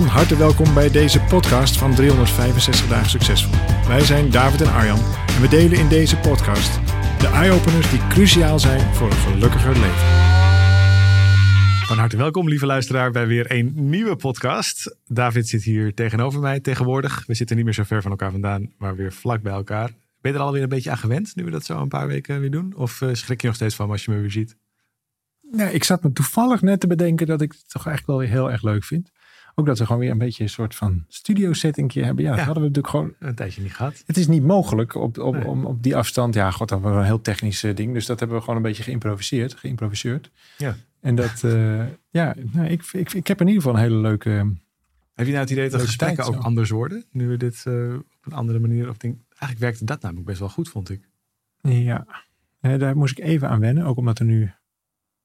Van harte welkom bij deze podcast van 365 dagen succesvol. Wij zijn David en Arjan en we delen in deze podcast de eye-openers die cruciaal zijn voor een gelukkiger leven. Van harte welkom, lieve luisteraar, bij weer een nieuwe podcast. David zit hier tegenover mij tegenwoordig. We zitten niet meer zo ver van elkaar vandaan, maar weer vlak bij elkaar. Ben je er alweer een beetje aan gewend, nu we dat zo een paar weken weer doen? Of eh, schrik je nog steeds van als je me weer ziet? Nee, ik zat me toevallig net te bedenken dat ik het toch eigenlijk wel weer heel erg leuk vind. Ook dat we gewoon weer een beetje een soort van studio settingje hebben. Ja, dat hadden we natuurlijk gewoon. Een tijdje niet gehad. Het is niet mogelijk op, op, Nee. om, op die afstand. Ja, god, dat was een heel technisch eh, ding. Dus dat hebben we gewoon een beetje geïmproviseerd. geïmproviseerd. Ja. En dat, eh, ja, nou, ik, ik, ik heb in ieder geval een hele leuke. Heb je nou het idee dat gesprekken ook anders worden? Nu we dit eh, op een andere manier... Of denk, eigenlijk werkte dat namelijk best wel goed, vond ik. Ja, daar moest ik even aan wennen. Ook omdat er nu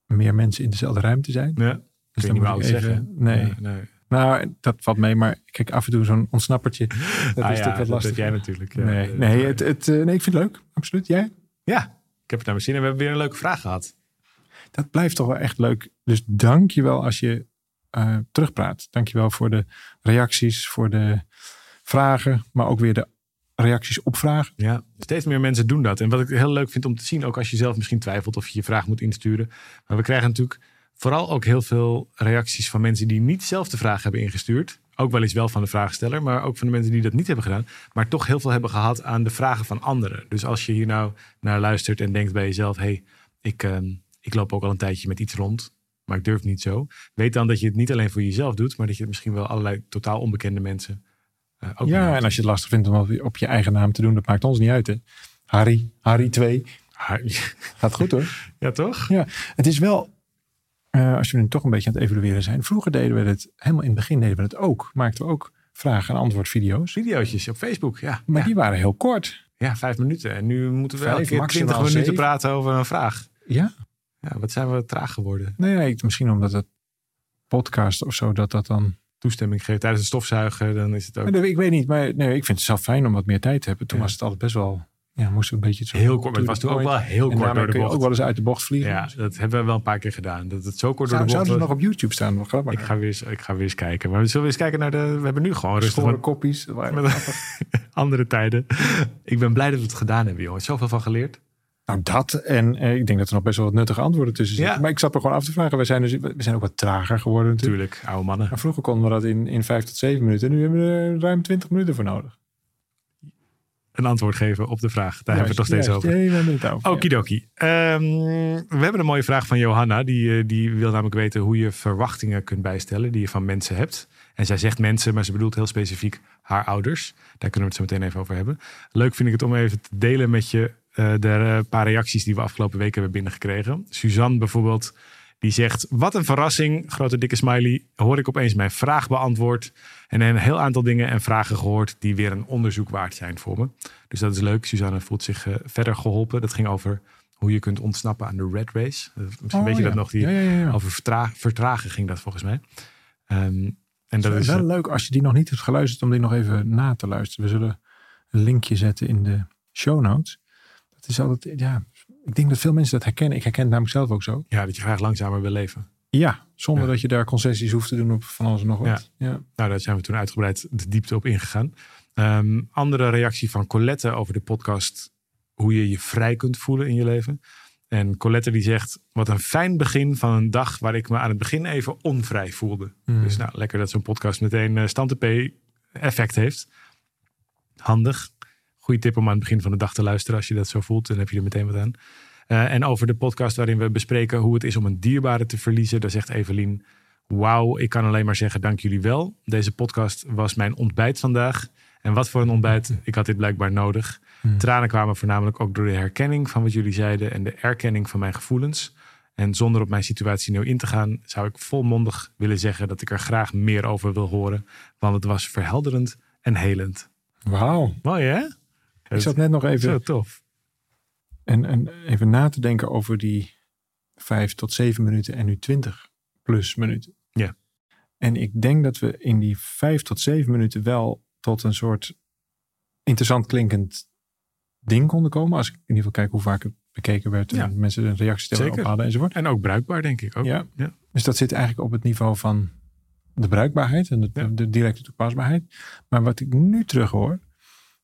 meer mensen in dezelfde ruimte zijn. Ja, Dus dan niet meer moet ik even- zeggen. nee. nee, nee. Nou, dat valt mee. Maar kijk, af en toe zo'n ontsnappertje. Dat Ah is ja, natuurlijk wat dat lastig. heb jij natuurlijk. ja. Nee, nee, het, het, eh, nee, ik vind het leuk. Absoluut. Jij? Ja, ik heb het naar mijn zin. En we hebben weer een leuke vraag gehad. Dat blijft toch wel echt leuk. Dus dank je wel als je eh, terugpraat. Dank je wel voor de reacties, voor de vragen. Maar ook weer de reacties op vragen. Ja, steeds meer mensen doen dat. En wat ik heel leuk vind om te zien, ook als je zelf misschien twijfelt of je je vraag moet insturen. Maar we krijgen natuurlijk vooral ook heel veel reacties van mensen die niet zelf de vraag hebben ingestuurd. Ook wel eens wel van de vraagsteller, maar ook van de mensen die dat niet hebben gedaan. Maar toch heel veel hebben gehad aan de vragen van anderen. Dus als je hier nou naar luistert en denkt bij jezelf: hé, hey, ik, ehm, ik loop ook al een tijdje met iets rond. Maar ik durf niet zo. Weet dan dat je het niet alleen voor jezelf doet, maar dat je het misschien wel allerlei totaal onbekende mensen eh, ook ja, en als je het lastig vindt om op- op je eigen naam te doen, dat maakt ons niet uit. Hè? Harry, Harry 2. Ah, Gaat goed hoor. Ja, toch? Ja, het is wel, eh, als we nu toch een beetje aan het evalueren zijn. Vroeger deden we het, helemaal in het begin deden we het ook. Maakten we ook vragen- en antwoordvideo's. Videootjes op Facebook, ja. Maar ja. die waren heel kort. Ja, vijf minuten. En nu moeten we elke keer twintig minuten zeven. praten over een vraag. Ja, Ja, wat zijn we traag geworden. ik, misschien omdat het podcast of zo, dat dat dan... Toestemming geven tijdens het stofzuigen, dan is het ook Nee, Ik weet niet, maar nee, ik vind het zelf fijn om wat meer tijd te hebben. Toen Ja. was het altijd best wel, ja, moesten we een beetje zo... heel kort. Maar het was toen ook wel heel En kort door de kun je ook wel eens uit de bocht vliegen. Ja, dat hebben we wel een paar keer gedaan. Dat het zo kort door Zou, de bocht zouden ze nog op YouTube staan? Wat grappig. Ik ga, weer eens, ik ga weer eens kijken. Maar we zullen eens kijken naar de... We hebben nu gewoon rustig Schoren met koppies. dat waren Met- grappig. andere tijden. Ik ben blij dat we het gedaan hebben, jongens. Zoveel van geleerd. Nou, dat. En eh, ik denk dat er nog best wel wat nuttige antwoorden tussen zitten. Ja. Maar ik zat me gewoon af te vragen. We zijn, dus, we zijn ook wat trager geworden natuurlijk. Tuurlijk, oude mannen. Maar vroeger konden we dat in, in vijf tot zeven minuten. En nu hebben we er ruim twintig minuten voor nodig. Een antwoord geven op de vraag. Daar hebben we het nog steeds Juist, over. Ja, we hebben het over. Okidoki. Ehm we hebben een mooie vraag van Johanna. Die, eh, die wil namelijk weten hoe je verwachtingen kunt bijstellen die je van mensen hebt. En zij zegt mensen, maar ze bedoelt heel specifiek haar ouders. Daar kunnen we het zo meteen even over hebben. Leuk vind ik het om even te delen met je eh, de eh, paar reacties die we afgelopen weken hebben binnengekregen. Suzanne bijvoorbeeld, die zegt: Wat een verrassing, grote dikke smiley. Hoor ik opeens mijn vraag beantwoord. En een heel aantal dingen en vragen gehoord die weer een onderzoek waard zijn voor me. Dus dat is leuk. Suzanne voelt zich eh, verder geholpen. Dat ging over hoe je kunt ontsnappen aan de red race. Eh, Misschien Oh, weet je ja. dat nog. Die, Ja, ja. Over vertra- vertragen ging dat volgens mij. Ehm, en dat is wel leuk als je die nog niet hebt geluisterd. Om die nog even na te luisteren. We zullen een linkje zetten in de show notes. Dat is altijd, ja. Ik denk dat veel mensen dat herkennen. Ik herken het namelijk zelf ook zo. ja, dat je graag langzamer wil leven. Ja, zonder Ja. dat je daar concessies hoeft te doen op van alles en nog wat. Ja. Nou, daar zijn we toen uitgebreid de diepte op ingegaan. Ehm, andere reactie van Colette over de podcast. Hoe je je vrij kunt voelen in je leven. En Colette die zegt, wat een fijn begin van een dag waar ik me aan het begin even onvrij voelde. Mm. Dus nou, lekker dat zo'n podcast meteen uh, stand P effect heeft. Handig. Goeie tip om aan het begin van de dag te luisteren. Als je dat zo voelt, dan heb je er meteen wat aan. Uh, en over de podcast waarin we bespreken hoe het is om een dierbare te verliezen. Daar zegt Evelien, wauw, ik kan alleen maar zeggen dank jullie wel. Deze podcast was mijn ontbijt vandaag. En wat voor een ontbijt. Ik had dit blijkbaar nodig. Hmm. Tranen kwamen voornamelijk ook door de herkenning van wat jullie zeiden. En de erkenning van mijn gevoelens. En zonder op mijn situatie nieuw in te gaan, zou ik volmondig willen zeggen dat ik er graag meer over wil horen. Want het was verhelderend en helend. Wauw. Mooi hè? Ik zat net nog even, Zo tof. en, en even na te denken over die vijf tot zeven minuten en nu twintig plus minuten. Ja. En ik denk dat we in die vijf tot zeven minuten wel tot een soort interessant klinkend ding konden komen. Als ik in ieder geval kijk hoe vaak het bekeken werd en Ja. mensen een reactie op hadden enzovoort. En ook bruikbaar denk ik ook. Ja. ja. Dus dat zit eigenlijk op het niveau van de bruikbaarheid en de, Ja. de directe toepasbaarheid. Maar wat ik nu terug hoor,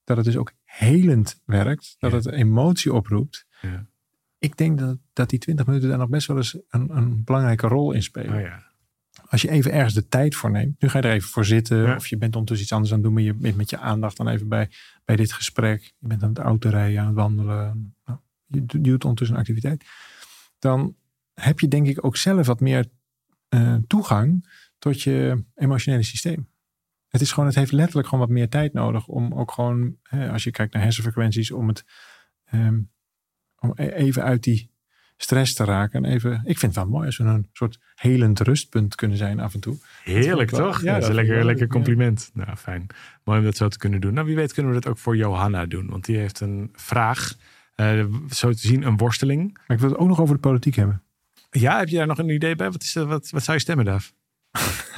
dat het dus ook helend werkt. Dat Ja. het emotie oproept. Ja. Ik denk dat, dat die 20 minuten daar nog best wel eens een, een belangrijke rol in spelen. Oh ja. Als je even ergens de tijd voor neemt. Nu ga je er even voor zitten. Of je bent ondertussen iets anders aan het doen. Maar je bent met je aandacht dan even bij, bij dit gesprek. Je bent aan het autorijden, aan het wandelen. Nou, je, doet- je doet ondertussen een activiteit. Dan heb je denk ik ook zelf wat meer eh, toegang tot je emotionele systeem. Het is gewoon, het heeft letterlijk gewoon wat meer tijd nodig om ook gewoon, hè, als je kijkt naar hersenfrequenties, om het ehm, om e- even uit die stress te raken. En even, ik vind het wel mooi als we een soort helend rustpunt kunnen zijn af en toe. Heerlijk toch? ja, dat is een lekker, lekker ja. compliment. Nou, fijn. Mooi om dat zo te kunnen doen. Nou, wie weet kunnen we dat ook voor Johanna doen. Want die heeft een vraag. Eh, zo te zien een worsteling. Maar ik wil het ook nog over de politiek hebben. Ja, heb je daar nog een idee bij? Wat, is, wat, wat zou je stemmen, Daf?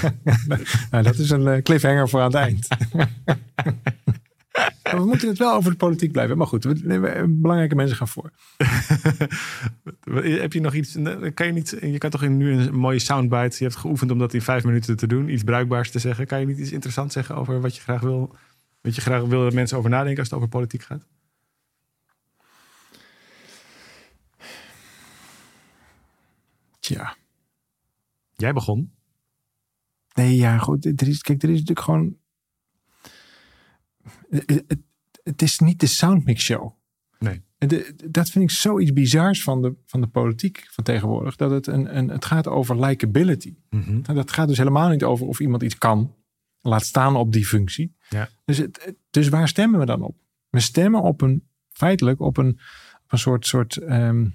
Nou, dat is een eh, cliffhanger voor aan het eind. We moeten het wel over de politiek blijven. Maar goed, we, belangrijke mensen gaan voor. Heb je nog iets? Kan je, niet, je kan toch nu een mooie soundbite. Je hebt geoefend om dat in vijf minuten te doen. Iets bruikbaars te zeggen. Kan je niet iets interessants zeggen over wat je graag wil? Wat je graag wil dat mensen over nadenken als het over politiek gaat? Tja. Jij begon. Nee, ja, goed. Er is, kijk, er is natuurlijk gewoon. Het, het, het is niet de soundmix show. Nee. De- dat vind ik zoiets bizars van de, van de politiek van tegenwoordig. Dat het, een, een, het gaat over likability. Mhm. Nou, dat gaat dus helemaal niet over of iemand iets kan. Laat staan op die functie. Ja. Dus, het, dus waar stemmen we dan op? We stemmen op een, feitelijk op een, op een soort, soort ehm,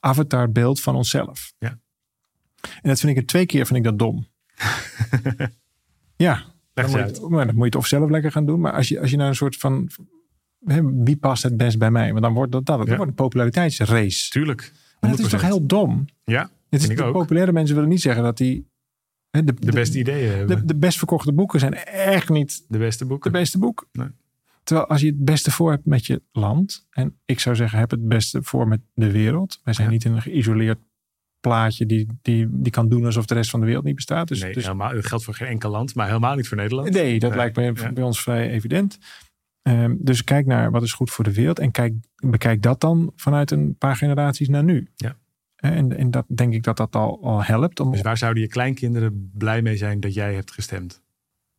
avatarbeeld van onszelf. Ja. En dat vind ik er twee keer vind ik dat dom. ja, dan moet, maar dan moet je het of zelf lekker gaan doen. Maar als je, als je naar een soort van. Wie past het best bij mij? Want dan wordt dat, dat, dat Ja. wordt een populariteitsrace. Tuurlijk. Maar dat is toch 100%. heel dom? Ja, Het is, vind ik de ook. populaire mensen willen niet zeggen dat die. hè, De, De beste ideeën hebben. de, de best verkochte boeken zijn echt niet De beste de boeken. beste boek. Nee. Terwijl als je het beste voor hebt met je land. En ik zou zeggen, heb het beste voor met de wereld. Wij zijn Ja. niet een geïsoleerd plaatje die, die, die kan doen alsof de rest van de wereld niet bestaat. Dus, nee, dus helemaal, dat geldt voor geen enkel land, maar helemaal niet voor Nederland. Nee, dat Nee, lijkt me ja. bij ons vrij evident. Ehm, dus kijk naar wat is goed voor de wereld en kijk, bekijk dat dan vanuit een paar generaties naar nu. Ja. En, en dat denk ik dat dat al, al helpt. Om, Dus waar zouden je kleinkinderen blij mee zijn dat jij hebt gestemd?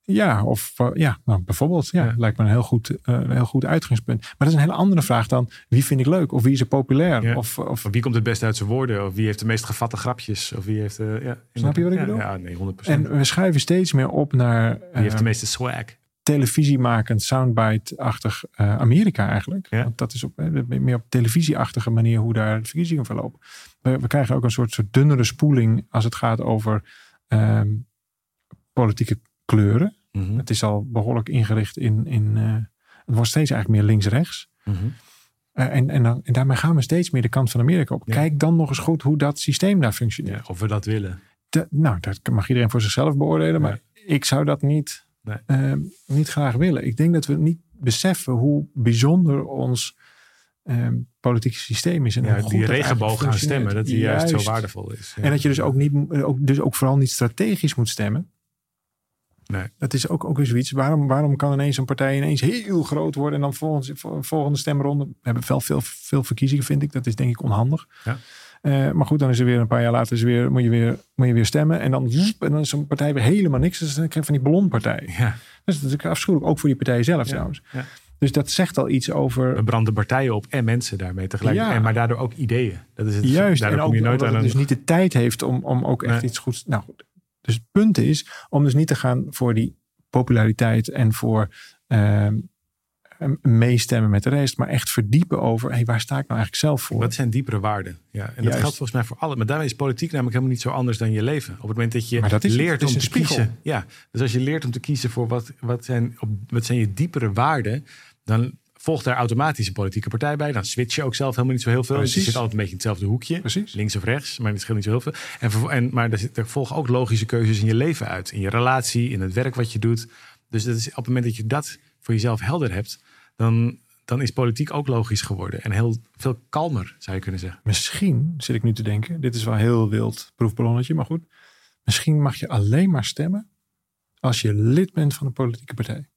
Ja, of eh, ja, nou, bijvoorbeeld. Ja, Ja. lijkt me een heel goed, eh, een heel goed uitgangspunt. Maar dat is een hele andere vraag dan wie vind ik leuk of wie is er populair? Ja. Of, of Of wie komt het best uit zijn woorden? Of wie heeft de meest gevatte grapjes? Of wie heeft... eh, ja, Snap je wat ik bedoel? Ja, nee, 100%. en we schuiven steeds meer op naar wie heeft de meeste swag? televisiemakend, soundbite-achtig Amerika eigenlijk. Ja. Want dat is op, meer op televisieachtige manier hoe daar de verkiezingen verlopen. We, we krijgen ook een soort, soort dunnere spoeling als het gaat over ehm, politieke kleuren. Mhm, Het is al behoorlijk ingericht in, in eh, het wordt steeds eigenlijk meer links-rechts. mhm. Eh, en, en, dan, en daarmee gaan we steeds meer de kant van Amerika op. Ja. Kijk dan nog eens goed hoe dat systeem daar functioneert. Ja, of we dat willen. Nou, dat mag iedereen voor zichzelf beoordelen. Maar ik zou dat niet, Nee. eh, niet graag willen. Ik denk dat we niet beseffen hoe bijzonder ons eh, politieke systeem is. En hoe Ja, goed die regenboog gaan stemmen, dat die juist, Juist. zo waardevol is. Ja. En dat je dus ook, niet, ook, dus ook vooral niet strategisch moet stemmen. Nee. Dat is ook, ook weer zoiets. Waarom, waarom kan ineens een partij ineens heel groot worden en dan volgens, volgende stemronde. We hebben wel veel, veel verkiezingen, vind ik. Dat is denk ik onhandig. Ja. Eh, maar goed, dan is er weer een paar jaar later is er weer, moet, je weer, moet je weer stemmen. En dan, en dan is een partij weer helemaal niks. Dus dan krijg je van die ballonpartij. Ja, Dat is natuurlijk afschuwelijk, ook voor die partijen zelf trouwens. ja. Dus dat zegt al iets over... we branden partijen op en mensen daarmee tegelijk. Ja. En, maar daardoor ook ideeën. Dat is het, Juist, en kom ook je nooit aan het een... dus niet de tijd heeft om, om ook echt Nee. iets goeds... Nou goed, dus het punt is om dus niet te gaan voor die populariteit en voor ehm, meestemmen met de rest, maar echt verdiepen over, hey, waar sta ik nou eigenlijk zelf voor? Wat zijn diepere waarden? Ja, en dat geldt volgens mij voor alle. Maar daarmee is politiek namelijk helemaal niet zo anders dan je leven. Op het moment dat je dat is leert is om te spiegel. kiezen. Ja, dus als je leert om te kiezen voor wat, wat, zijn, op, wat zijn je diepere waarden, dan volgt daar automatisch een politieke partij bij. Dan switch je ook zelf helemaal niet zo heel veel. Dus je Precies. zit altijd een beetje in hetzelfde hoekje. Precies. Links of rechts, maar het scheelt niet zo heel veel. En, en, maar er, zit, er volgen ook logische keuzes in je leven uit. In je relatie, in het werk wat je doet. Dus dat is, op het moment dat je dat voor jezelf helder hebt, dan, dan is politiek ook logisch geworden. En heel veel kalmer, zou je kunnen zeggen. Misschien zit ik nu te denken, dit is wel heel wild proefballonnetje, maar goed. Misschien mag je alleen maar stemmen als je lid bent van een politieke partij.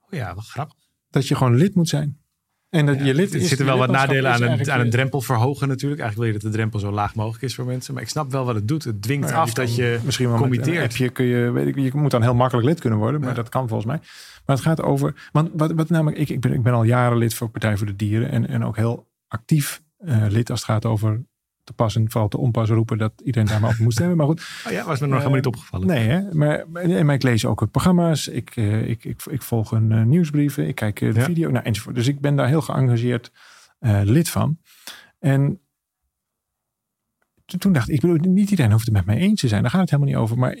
Oh ja, wat grappig. Dat je gewoon lid moet zijn. En dat Ja, je lid er is. zitten je wel wat nadelen aan een, aan een je- drempel verhogen natuurlijk. Eigenlijk wil je dat de drempel zo laag mogelijk is voor mensen. Maar ik snap wel wat het doet. Het dwingt Nou ja, af je dat je misschien wel committeert. appje kun je, weet ik, je moet dan heel makkelijk lid kunnen worden, maar Ja. dat kan volgens mij. Maar het gaat over, want wat, wat namelijk, ik, ik, ben, ik ben al jaren lid voor Partij voor de Dieren en, en ook heel actief eh, lid als het gaat over te pas en vooral te onpas roepen dat iedereen daar maar op moet stemmen. Maar goed, Oh ja, was me nog Eh, helemaal niet opgevallen. nee hè, maar, maar ik lees ook programma's, ik, eh, ik, ik, ik volg een eh, nieuwsbrieven, ik kijk eh, de Ja. video, nou, enzovoort. Dus ik ben daar heel geëngageerd eh, lid van. En toen- dacht ik, ik bedoel, niet iedereen hoeft het met mij eens te zijn. Daar gaat het helemaal niet over. Maar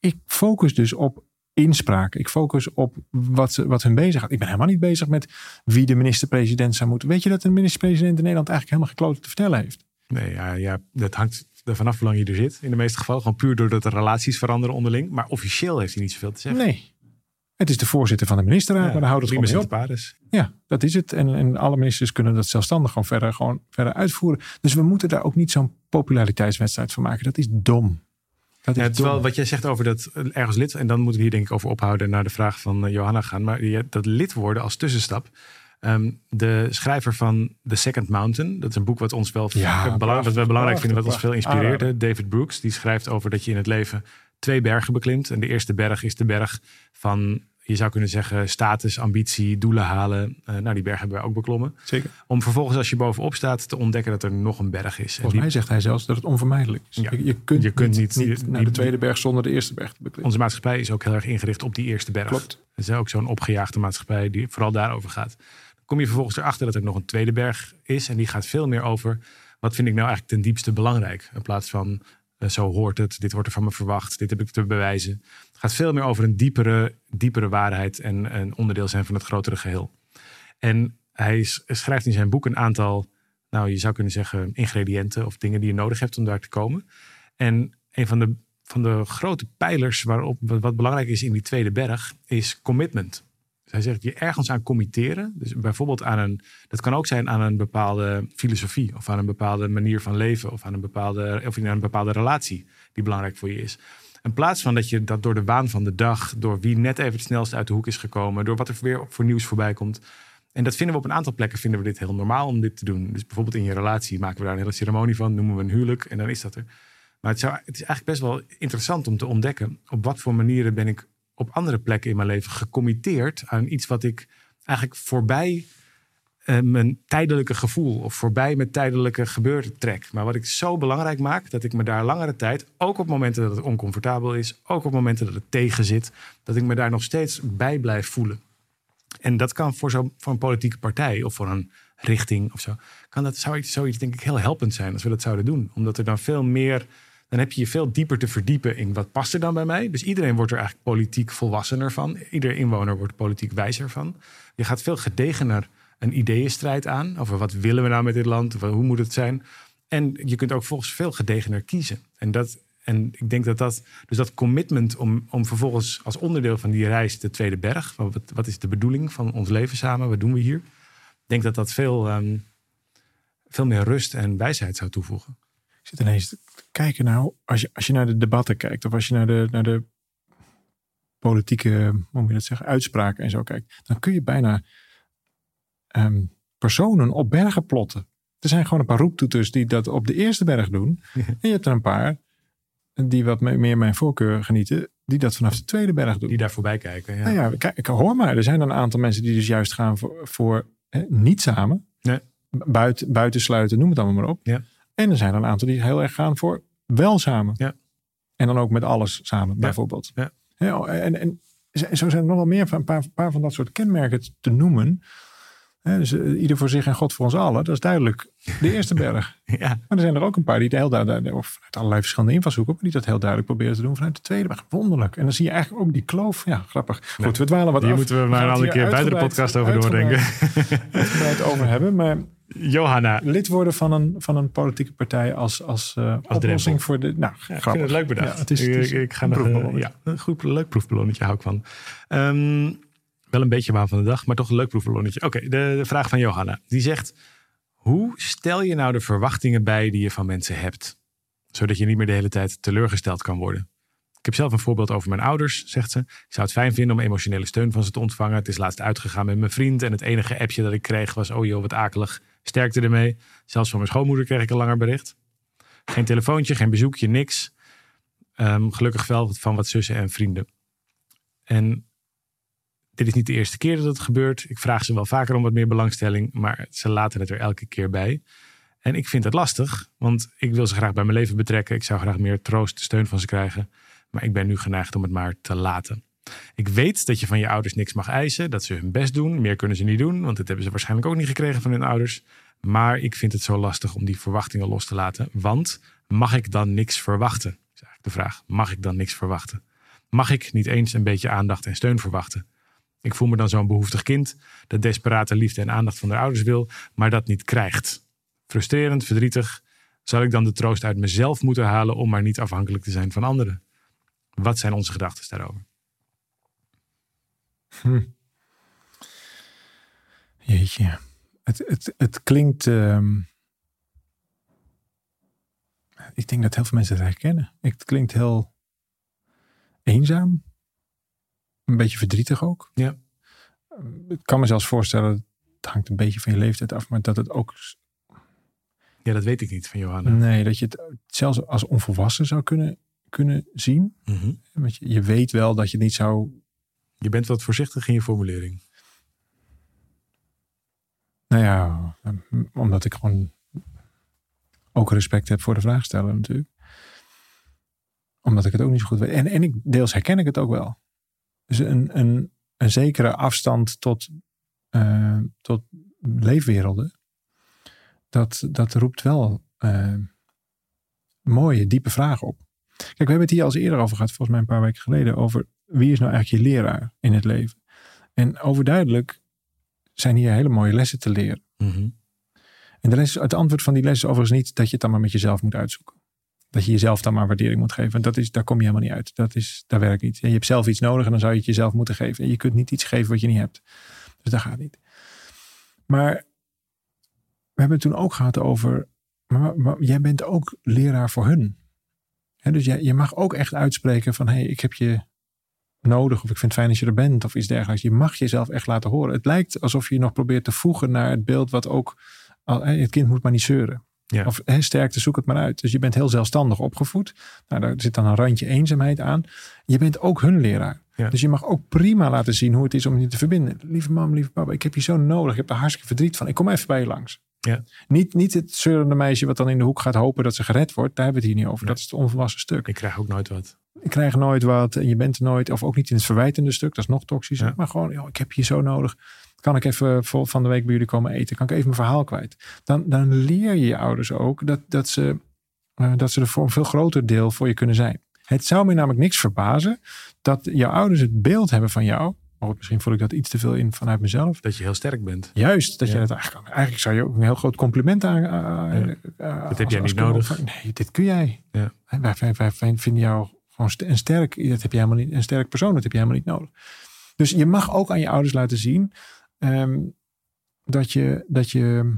ik, focus dus op inspraak. Ik focus op wat, ze, wat hun bezig gaat. Ik ben helemaal niet bezig met wie de minister-president zou moeten. Weet je dat een minister-president in Nederland eigenlijk helemaal gekloten te vertellen heeft? Nee, ja, ja, dat hangt er vanaf hoe lang je er zit. In de meeste gevallen. Gewoon puur doordat de relaties veranderen onderling. Maar officieel heeft hij niet zoveel te zeggen. Nee. Het is de voorzitter van de ministerraad, maar daar houdt het gewoon mee op. Ja, dat is het. En, en alle ministers kunnen dat zelfstandig gewoon verder, gewoon verder uitvoeren. Dus we moeten daar ook niet zo'n populariteitswedstrijd van maken. Dat is dom. Dat is Ja, terwijl dom. wat jij zegt over dat ergens lid, en dan moeten we hier denk ik over ophouden naar de vraag van eh, Johanna gaan, maar dat lid worden als tussenstap. Ehm, de schrijver van The Second Mountain, dat is een boek wat ons wel Ja, belang- wat we belangrijk vinden, wat ons veel inspireert. aanrader. hè. David Brooks, die schrijft over dat je in het leven twee bergen beklimt. En de eerste berg is de berg van, je zou kunnen zeggen, status, ambitie, doelen halen. Eh, nou, die berg hebben wij ook beklommen. Zeker. Om vervolgens, als je bovenop staat, te ontdekken dat er nog een berg is. En Volgens die- mij zegt hij zelfs dat het onvermijdelijk is. Ja. Je, je kunt, Je kunt niet, niet- niet je- naar die- de tweede berg zonder de eerste berg te beklimmen. Onze maatschappij is ook heel erg ingericht op die eerste berg. Klopt. Het is ook zo'n opgejaagde maatschappij die vooral daarover gaat. Kom je vervolgens erachter dat er nog een tweede berg is. En die gaat veel meer over wat vind ik nou eigenlijk ten diepste belangrijk. In plaats van eh, zo hoort het, dit wordt er van me verwacht, dit heb ik te bewijzen. Het gaat veel meer over een diepere, diepere waarheid en een onderdeel zijn van het grotere geheel. En hij schrijft in zijn boek een aantal, nou je zou kunnen zeggen, ingrediënten of dingen die je nodig hebt om daar te komen. En een van de, van de grote pijlers waarop wat belangrijk is in die tweede berg is commitment. Hij zegt je ergens aan committeren. Dus bijvoorbeeld aan een, dat kan ook zijn aan een bepaalde filosofie of aan een bepaalde manier van leven of aan een bepaalde, of aan een bepaalde relatie die belangrijk voor je is. In plaats van dat je dat door de waan van de dag, door wie net even het snelst uit de hoek is gekomen, door wat er weer voor nieuws voorbij komt. En dat vinden we op een aantal plekken vinden we dit heel normaal om dit te doen. Dus bijvoorbeeld in je relatie maken we daar een hele ceremonie van, noemen we een huwelijk en dan is dat er. Maar het, zou, het is eigenlijk best wel interessant om te ontdekken op wat voor manieren ben ik op andere plekken in mijn leven gecommitteerd aan iets wat ik eigenlijk voorbij eh, mijn tijdelijke gevoel of voorbij mijn tijdelijke gebeurde trek. Maar wat ik zo belangrijk maak, dat ik me daar langere tijd, ook op momenten dat het oncomfortabel is, ook op momenten dat het tegen zit, dat ik me daar nog steeds bij blijf voelen. En dat kan voor, zo, voor een politieke partij of voor een richting of zo, kan dat zou iets, zoiets denk ik heel helpend zijn als we dat zouden doen. Omdat er dan veel meer, dan heb je je veel dieper te verdiepen in wat past er dan bij mij. Dus iedereen wordt er eigenlijk politiek volwassener van. Ieder inwoner wordt politiek wijzer van. Je gaat veel gedegener een ideeënstrijd aan over wat willen we nou met dit land, hoe moet het zijn. En je kunt ook volgens veel gedegener kiezen. En dat, en ik denk dat dat, dus dat commitment om, om vervolgens als onderdeel van die reis de tweede berg, wat, wat is de bedoeling van ons leven samen, wat doen we hier? Ik denk dat dat veel, ehm, veel meer rust en wijsheid zou toevoegen. Ik zit ineens te kijken nou, als je, als je naar de debatten kijkt of als je naar de, naar de politieke, hoe moet je dat zeggen, uitspraken en zo kijkt, dan kun je bijna ehm, personen op bergen plotten. Er zijn gewoon een paar roeptoeters die dat op de eerste berg doen. En je hebt er een paar die wat me- meer mijn voorkeur genieten, die dat vanaf de tweede berg doen. Die daar voorbij kijken. Ja. Nou ja, kijk, ik hoor maar. Er zijn een aantal mensen die dus juist gaan voor, voor hè, niet samen. Nee. Buiten, buitensluiten, noem het allemaal maar op. Ja. En er zijn er een aantal die heel erg gaan voor wel samen. Ja. En dan ook met alles samen, bijvoorbeeld. Ja. Hè, en, en zo zijn er nog wel meer van een paar, paar van dat soort kenmerken te noemen. Dus eh, ieder voor zich en God voor ons allen. Dat is duidelijk de eerste berg. Ja. Maar er zijn er ook een paar die het heel duidelijk, of vanuit allerlei verschillende invalshoeken, maar die dat heel duidelijk proberen te doen vanuit de tweede berg. Wonderlijk. En dan zie je eigenlijk ook die kloof. Ja, grappig. Goed, we dwalen wat Hier af. moeten we maar een het andere keer buiten de podcast over doordenken. Uitgebreid over hebben. Maar Johanna, lid worden van een, van een politieke partij als, als, eh, oplossing voor de. Nou, Ja, ik vind het leuk bedacht. Ja, het is, het is ik, ik ga een nog, eh, proefballonnetje. ja, een goed, leuk proefballonnetje hou ik van. Ehm, wel een beetje waan van de dag, maar toch een leuk proefballonnetje. Oké, de, de vraag van Johanna. Die zegt, hoe stel je nou de verwachtingen bij die je van mensen hebt? Zodat je niet meer de hele tijd teleurgesteld kan worden. Ik heb zelf een voorbeeld over mijn ouders, zegt ze. Ik zou het fijn vinden om emotionele steun van ze te ontvangen. Het is laatst uitgegaan met mijn vriend. En het enige appje dat ik kreeg was: Oh joh, wat akelig. Sterkte ermee. Zelfs van mijn schoonmoeder kreeg ik een langer bericht. Geen telefoontje, geen bezoekje, niks. Ehm, gelukkig wel van wat zussen en vrienden. En dit is niet de eerste keer dat het gebeurt. Ik vraag ze wel vaker om wat meer belangstelling, maar ze laten het er elke keer bij. En ik vind het lastig, want ik wil ze graag bij mijn leven betrekken. Ik zou graag meer troost, steun van ze krijgen. Maar ik ben nu geneigd om het maar te laten. Ik weet dat je van je ouders niks mag eisen, dat ze hun best doen. Meer kunnen ze niet doen, want dat hebben ze waarschijnlijk ook niet gekregen van hun ouders. Maar ik vind het zo lastig om die verwachtingen los te laten. Want mag ik dan niks verwachten? Is eigenlijk de vraag. Mag ik dan niks verwachten? Mag ik niet eens een beetje aandacht en steun verwachten? Ik voel me dan zo'n behoeftig kind dat desperate liefde en aandacht van de ouders wil, maar dat niet krijgt. Frustrerend, verdrietig. Zal ik dan de troost uit mezelf moeten halen om maar niet afhankelijk te zijn van anderen? Wat zijn onze gedachten daarover? Hm. Jeetje. Het, het, het klinkt. ehm, ik denk dat heel veel mensen het herkennen. Het klinkt heel eenzaam. Een beetje verdrietig ook. Ja. Ik kan me zelfs voorstellen, het hangt een beetje van je leeftijd af, maar dat het ook. Ja, dat weet ik niet van Johanna. Nee, dat je het zelfs als onvolwassen zou kunnen, kunnen zien. Mhm. Want je, je weet wel dat je het niet zou Je bent wat voorzichtig in je formulering. Nou ja, omdat ik gewoon ook respect heb voor de vraagsteller natuurlijk. Omdat ik het ook niet zo goed weet. En, en ik, deels herken ik het ook wel. Dus een, een, een zekere afstand tot, eh, tot leefwerelden. Dat, dat roept wel eh, mooie, diepe vragen op. Kijk, we hebben het hier al eens eerder over gehad, volgens mij een paar weken geleden, over wie is nou eigenlijk je leraar in het leven. En overduidelijk zijn hier hele mooie lessen te leren. Mhm. En de les, het antwoord van die les is overigens niet dat je het dan maar met jezelf moet uitzoeken. Dat je jezelf dan maar waardering moet geven. En dat is, daar kom je helemaal niet uit. Dat, is, dat werkt niet. En je hebt zelf iets nodig en dan zou je het jezelf moeten geven. En je kunt niet iets geven wat je niet hebt. Dus dat gaat niet. Maar we hebben het toen ook gehad over. Maar, jij bent ook leraar voor hun. Dus jij, je mag ook echt uitspreken van hé, hey, ik heb je nodig. Of ik vind het fijn als je er bent. Of iets dergelijks. Je mag jezelf echt laten horen. Het lijkt alsof je nog probeert te voegen naar het beeld wat ook. Het kind moet maar niet zeuren. Ja. Of hè, sterkte, zoek het maar uit. Dus je bent heel zelfstandig opgevoed. Nou, daar zit dan een randje eenzaamheid aan. Je bent ook hun leraar. Ja. Dus je mag ook prima laten zien hoe het is om je te verbinden. Lieve mam, lieve papa, ik heb je zo nodig. Ik heb er hartstikke verdriet van. Ik kom even bij je langs. Ja. Niet, niet het zeurende meisje wat dan in de hoek gaat hopen dat ze gered wordt. Daar hebben we het hier niet over. Nee. Dat is het onvolwassen stuk. Ik krijg ook nooit wat. Ik krijg nooit wat en je bent er nooit. Of ook niet in het verwijtende stuk. Dat is nog toxisch. Ja. Maar gewoon, joh, ik heb je zo nodig. Kan ik even van de week bij jullie komen eten? Kan ik even mijn verhaal kwijt? Dan, dan leer je je ouders ook dat, dat, ze, eh, dat ze er voor een veel groter deel voor je kunnen zijn. Het zou me namelijk niks verbazen dat jouw ouders het beeld hebben van jou. Maar goed, misschien voel ik dat iets te veel in vanuit mezelf. Dat je heel sterk bent. Juist, dat Ja. je het eigenlijk, eigenlijk zou je ook een heel groot compliment aan. Ja. aan- Dat heb als- jij niet nodig. Nee, dit kun jij. Ja. Wij, wij, wij, wij vinden jou gewoon st- een sterk, dat heb je helemaal niet, een sterk persoon, dat heb je helemaal niet nodig. Dus je mag ook aan je ouders laten zien ehm, dat je, dat je,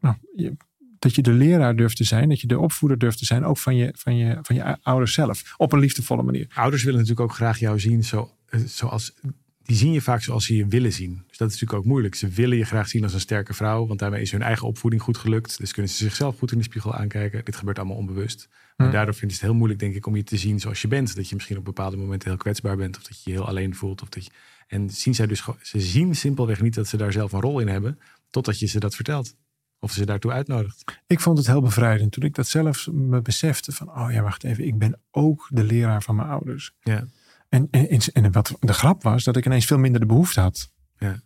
nou, je, dat je de leraar durft te zijn, dat je de opvoeder durft te zijn, ook van je, van je, van je ouders zelf, op een liefdevolle manier. Ouders willen natuurlijk ook graag jou zien zo, eh, zoals. Die zien je vaak zoals ze je willen zien. Dus dat is natuurlijk ook moeilijk. Ze willen je graag zien als een sterke vrouw. Want daarmee is hun eigen opvoeding goed gelukt. Dus kunnen ze zichzelf goed in de spiegel aankijken. Dit gebeurt allemaal onbewust. Maar Hm. daardoor vinden ze het heel moeilijk, denk ik, om je te zien zoals je bent. Dat je misschien op bepaalde momenten heel kwetsbaar bent. Of dat je je heel alleen voelt. Of dat je... En zien zij dus, ze zien simpelweg niet dat ze daar zelf een rol in hebben. Totdat je ze dat vertelt. Of ze daartoe uitnodigt. Ik vond het heel bevrijdend toen ik dat zelf me besefte van, oh ja, wacht even, ik ben ook de leraar van mijn ouders. Ja. En, en, en wat de grap was, dat ik ineens veel minder de behoefte had. Ja.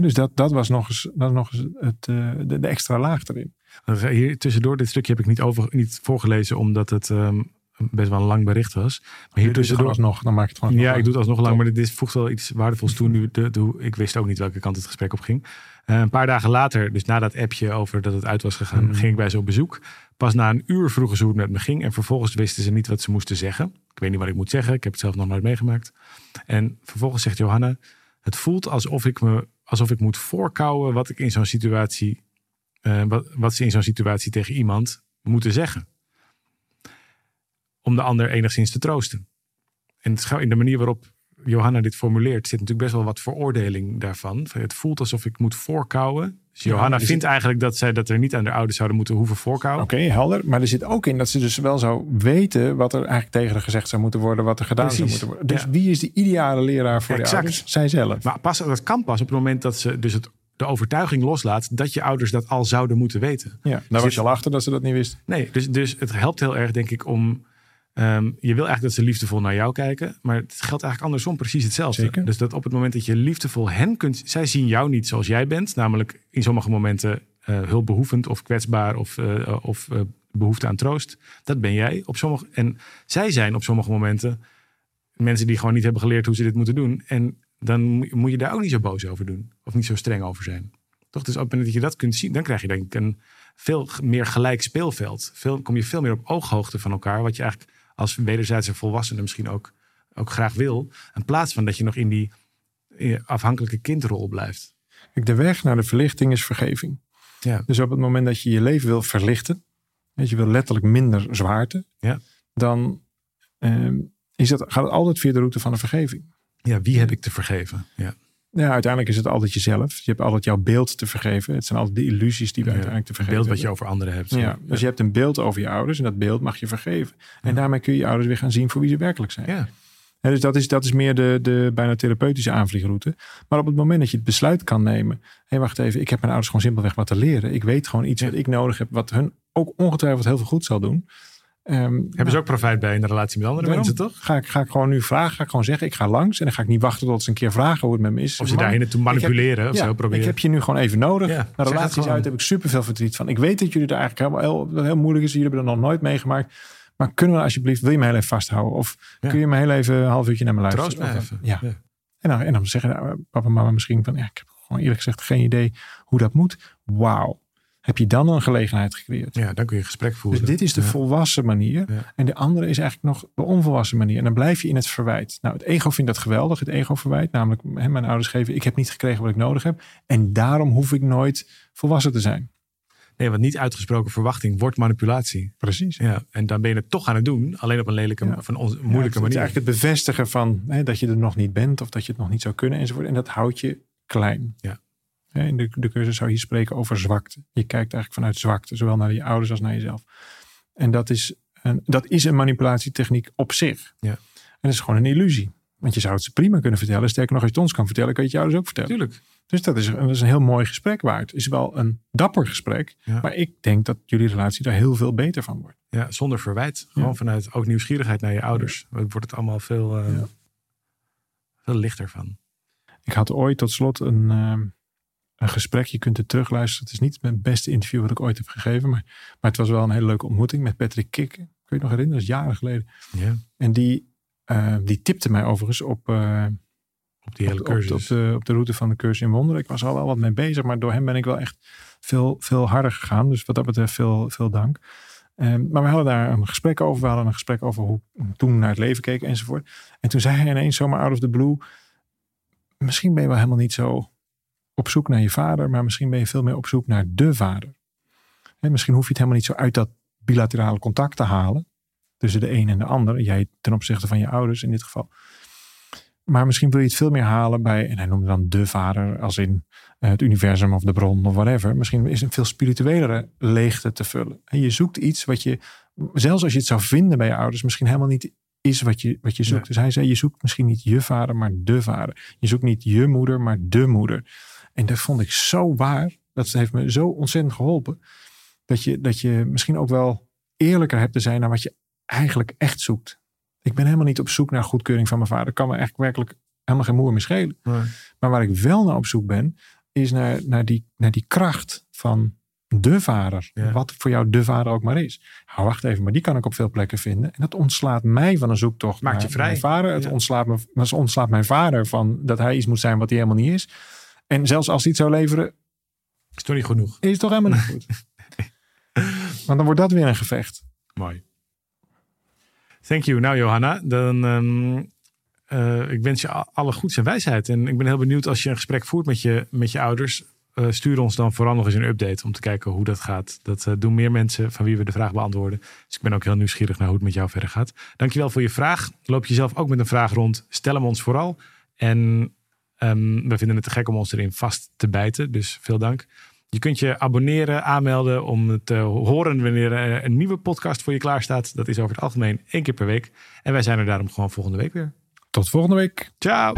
Dus dat, dat was nog eens, dat nog eens het, eh, de, de extra laag erin. Ga- Hier tussendoor, dit stukje heb ik niet, over, niet voorgelezen. Omdat het ehm, best wel een lang bericht was. Maar hier Hier tussendoor. alsnog, dan maak ik het gewoon Ja, nog ik doe het alsnog lang, maar dit voegt wel iets waardevols toe. Nu de, de- ik wist ook niet welke kant het gesprek op ging. Eh, een paar dagen later, dus na dat appje over dat het uit was gegaan, Mhm. ging ik bij ze op bezoek. Pas na een uur vroegen ze hoe het met me ging. En vervolgens wisten ze niet wat ze moesten zeggen. Ik weet niet wat ik moet zeggen. Ik heb het zelf nog nooit meegemaakt. En vervolgens zegt Johanna: Het voelt alsof ik, me, alsof ik moet voorkouwen wat ik in zo'n situatie. eh, wat, wat ze in zo'n situatie tegen iemand moeten zeggen. om de ander enigszins te troosten. En in de manier waarop Johanna dit formuleert, zit natuurlijk best wel wat veroordeling daarvan. Het voelt alsof ik moet voorkouwen. Dus Johanna vindt eigenlijk dat zij dat er niet aan de ouders zouden moeten hoeven voorkouwen. Oké, helder. Maar er zit ook in dat ze dus wel zou weten wat er eigenlijk tegen haar gezegd zou moeten worden, wat er gedaan zou moeten worden. Dus ja. wie is de ideale leraar voor Exact. de ouders? Zijzelf. Maar pas, dat kan pas op het moment dat ze dus het, de overtuiging loslaat dat je ouders dat al zouden moeten weten. Ja, daar was je al achter dat ze dat niet wist. Nee, dus, dus het helpt heel erg, denk ik, om. Ehm, je wil eigenlijk dat ze liefdevol naar jou kijken, maar het geldt eigenlijk andersom precies hetzelfde. Zeker. Dus dat op het moment dat je liefdevol hen kunt. Zij zien jou niet zoals jij bent, namelijk in sommige momenten eh, hulpbehoevend of kwetsbaar of, eh, of eh, behoefte aan troost. Dat ben jij. Op sommige, en zij zijn op sommige momenten mensen die gewoon niet hebben geleerd hoe ze dit moeten doen. En dan moet- je daar ook niet zo boos over doen. Of niet zo streng over zijn. Toch? Dus op het moment dat je dat kunt zien, dan krijg je denk ik een veel meer gelijk speelveld. Veel, kom je veel meer op ooghoogte van elkaar. Wat je eigenlijk als wederzijdse volwassene misschien ook, ook graag wil. In plaats van dat je nog in die eh, afhankelijke kindrol blijft. De weg naar de verlichting is vergeving. Ja. Dus op het moment dat je je leven wil verlichten, dat je wil letterlijk minder zwaarte, Ja. dan ehm, is dat, gaat het altijd via de route van de vergeving. Ja, wie heb ik te vergeven? Ja. Ja, uiteindelijk is het altijd jezelf. Je hebt altijd jouw beeld te vergeven. Het zijn altijd de illusies die we Ja, uiteindelijk te Het vergeven beeld wat je over anderen hebt. Ja, dus je hebt een beeld over je ouders en dat beeld mag je vergeven. En daarmee kun je je ouders weer gaan zien voor wie ze werkelijk zijn. ja. Dus dat is, dat is meer de, de bijna therapeutische aanvliegroute. Maar op het moment dat je het besluit kan nemen. Hé, wacht even, ik heb mijn ouders gewoon simpelweg wat te leren. Ik weet gewoon iets wat ik nodig heb, wat hun ook ongetwijfeld heel veel goed zal doen. Ehm, Hebben ze ook profijt bij in de relatie met andere mensen, toch? Ga ik, ga ik gewoon nu vragen, ga ik gewoon zeggen, ik ga langs. En dan ga ik niet wachten tot ze een keer vragen hoe het met me is. Of ze daarheen naartoe manipuleren of ja, zo proberen. Ik heb je nu gewoon even nodig. Ja, het relaties uit heb ik superveel verdriet van. Ik weet dat jullie er eigenlijk helemaal heel, heel moeilijk is. Jullie hebben dat nog nooit meegemaakt. Maar kunnen we alsjeblieft, wil je me heel even vasthouden? Of Ja. kun je me heel even een half uurtje naar me luisteren? Troost even. Ja. En dan, en dan zeggen nou, papa en mama misschien van, ja, ik heb gewoon eerlijk gezegd geen idee hoe dat moet. Wauw. Heb je dan een gelegenheid gecreëerd? Ja, dan kun je gesprek voeren. Dus dit is de Ja. volwassen manier. Ja. En de andere is eigenlijk nog de onvolwassen manier. En dan blijf je in het verwijt. Nou, het ego vindt dat geweldig. Het ego verwijt. Namelijk, hè, mijn ouders geven, ik heb niet gekregen wat ik nodig heb. En daarom hoef ik nooit volwassen te zijn. Nee, want niet uitgesproken verwachting wordt manipulatie. Precies. Ja, en dan ben je het toch aan het doen, alleen op een lelijke, Ja. Ja, moeilijke het is manier. eigenlijk het bevestigen van hè, dat je er nog niet bent. Of dat je het nog niet zou kunnen enzovoort. En dat houdt je klein. Ja. In de, de cursus zou je spreken over zwakte. Je kijkt eigenlijk vanuit zwakte. Zowel naar je ouders als naar jezelf. En dat is een, dat is een manipulatietechniek op zich. Ja. En dat is gewoon een illusie. Want je zou het ze prima kunnen vertellen. Sterker nog, als je het ons kan vertellen, kan je het je ouders ook vertellen. Tuurlijk. Dus dat is, dat is een heel mooi gesprek waard. Het is wel een dapper gesprek. Ja. Maar ik denk dat jullie relatie daar heel veel beter van wordt. Ja, zonder verwijt. Gewoon Ja. vanuit ook nieuwsgierigheid naar je ouders. Wordt het allemaal veel, eh, veel lichter van. Ik had ooit tot slot een, ehm, een gesprek. Je kunt het terugluisteren. Het is niet mijn beste interview wat ik ooit heb gegeven. Maar, maar het was wel een hele leuke ontmoeting met Patrick Kik. Kun je het nog herinneren? Dat is jaren geleden. Ja, En die, eh, die tipte mij overigens op, eh, op die hele op, cursus. op de, op de route van de cursus in wonderen. Ik was al wel wat mee bezig. Maar door hem ben ik wel echt veel, veel harder gegaan. Dus wat dat betreft veel, veel dank. Ehm, maar we hadden daar een gesprek over. We hadden een gesprek over hoe toen naar het leven keken enzovoort. En toen zei hij ineens zomaar out of the blue. Misschien ben je wel helemaal niet zo op zoek naar je vader. Maar misschien ben je veel meer op zoek naar de vader. En misschien hoef je het helemaal niet zo uit dat bilaterale contact te halen. Tussen de een en de ander. Jij ten opzichte van je ouders in dit geval. Maar misschien wil je het veel meer halen bij, en hij noemde dan de vader, als in eh, het universum of de bron of whatever. Misschien is een veel spirituelere leegte te vullen. En je zoekt iets wat je, zelfs als je het zou vinden bij je ouders, misschien helemaal niet is wat je, wat je zoekt. Dus hij zei, je zoekt misschien niet je vader, maar de vader. Je zoekt niet je moeder, maar de moeder. En dat vond ik zo waar. Dat heeft me zo ontzettend geholpen. Dat je, dat je misschien ook wel eerlijker hebt te zijn naar wat je eigenlijk echt zoekt. Ik ben helemaal niet op zoek naar goedkeuring van mijn vader. Kan me eigenlijk werkelijk helemaal geen moer meer schelen. Maar- Maar waar ik wel naar op zoek ben, is naar, naar, die, naar die kracht van de vader. Ja. Wat voor jou de vader ook maar is. Nou, wacht even, maar die kan ik op veel plekken vinden. En dat ontslaat mij van een zoektocht Maakt naar je vrij. mijn vader. Het Ja. ontslaat, me, het ontslaat mijn vader van dat hij iets moet zijn wat hij helemaal niet is. En zelfs als hij het zou leveren, Is toch niet genoeg. is het toch helemaal niet goed. Want dan wordt dat weer een gevecht. Mooi. Thank you. Nou, Johanna, dan ehm, eh, ik wens je alle goeds en wijsheid. En ik ben heel benieuwd als je een gesprek voert met je, met je ouders. eh, stuur ons dan vooral nog eens een update om te kijken hoe dat gaat. Dat eh, doen meer mensen van wie we de vraag beantwoorden. Dus ik ben ook heel nieuwsgierig naar hoe het met jou verder gaat. Dankjewel voor je vraag. Loop je zelf ook met een vraag rond? Stel hem ons vooral. En ehm, we vinden het te gek om ons erin vast te bijten. Dus veel dank. Je kunt je abonneren, aanmelden om te horen wanneer er een nieuwe podcast voor je klaar staat. Dat is over het algemeen één keer per week. En wij zijn er daarom gewoon volgende week weer. Tot volgende week. Ciao!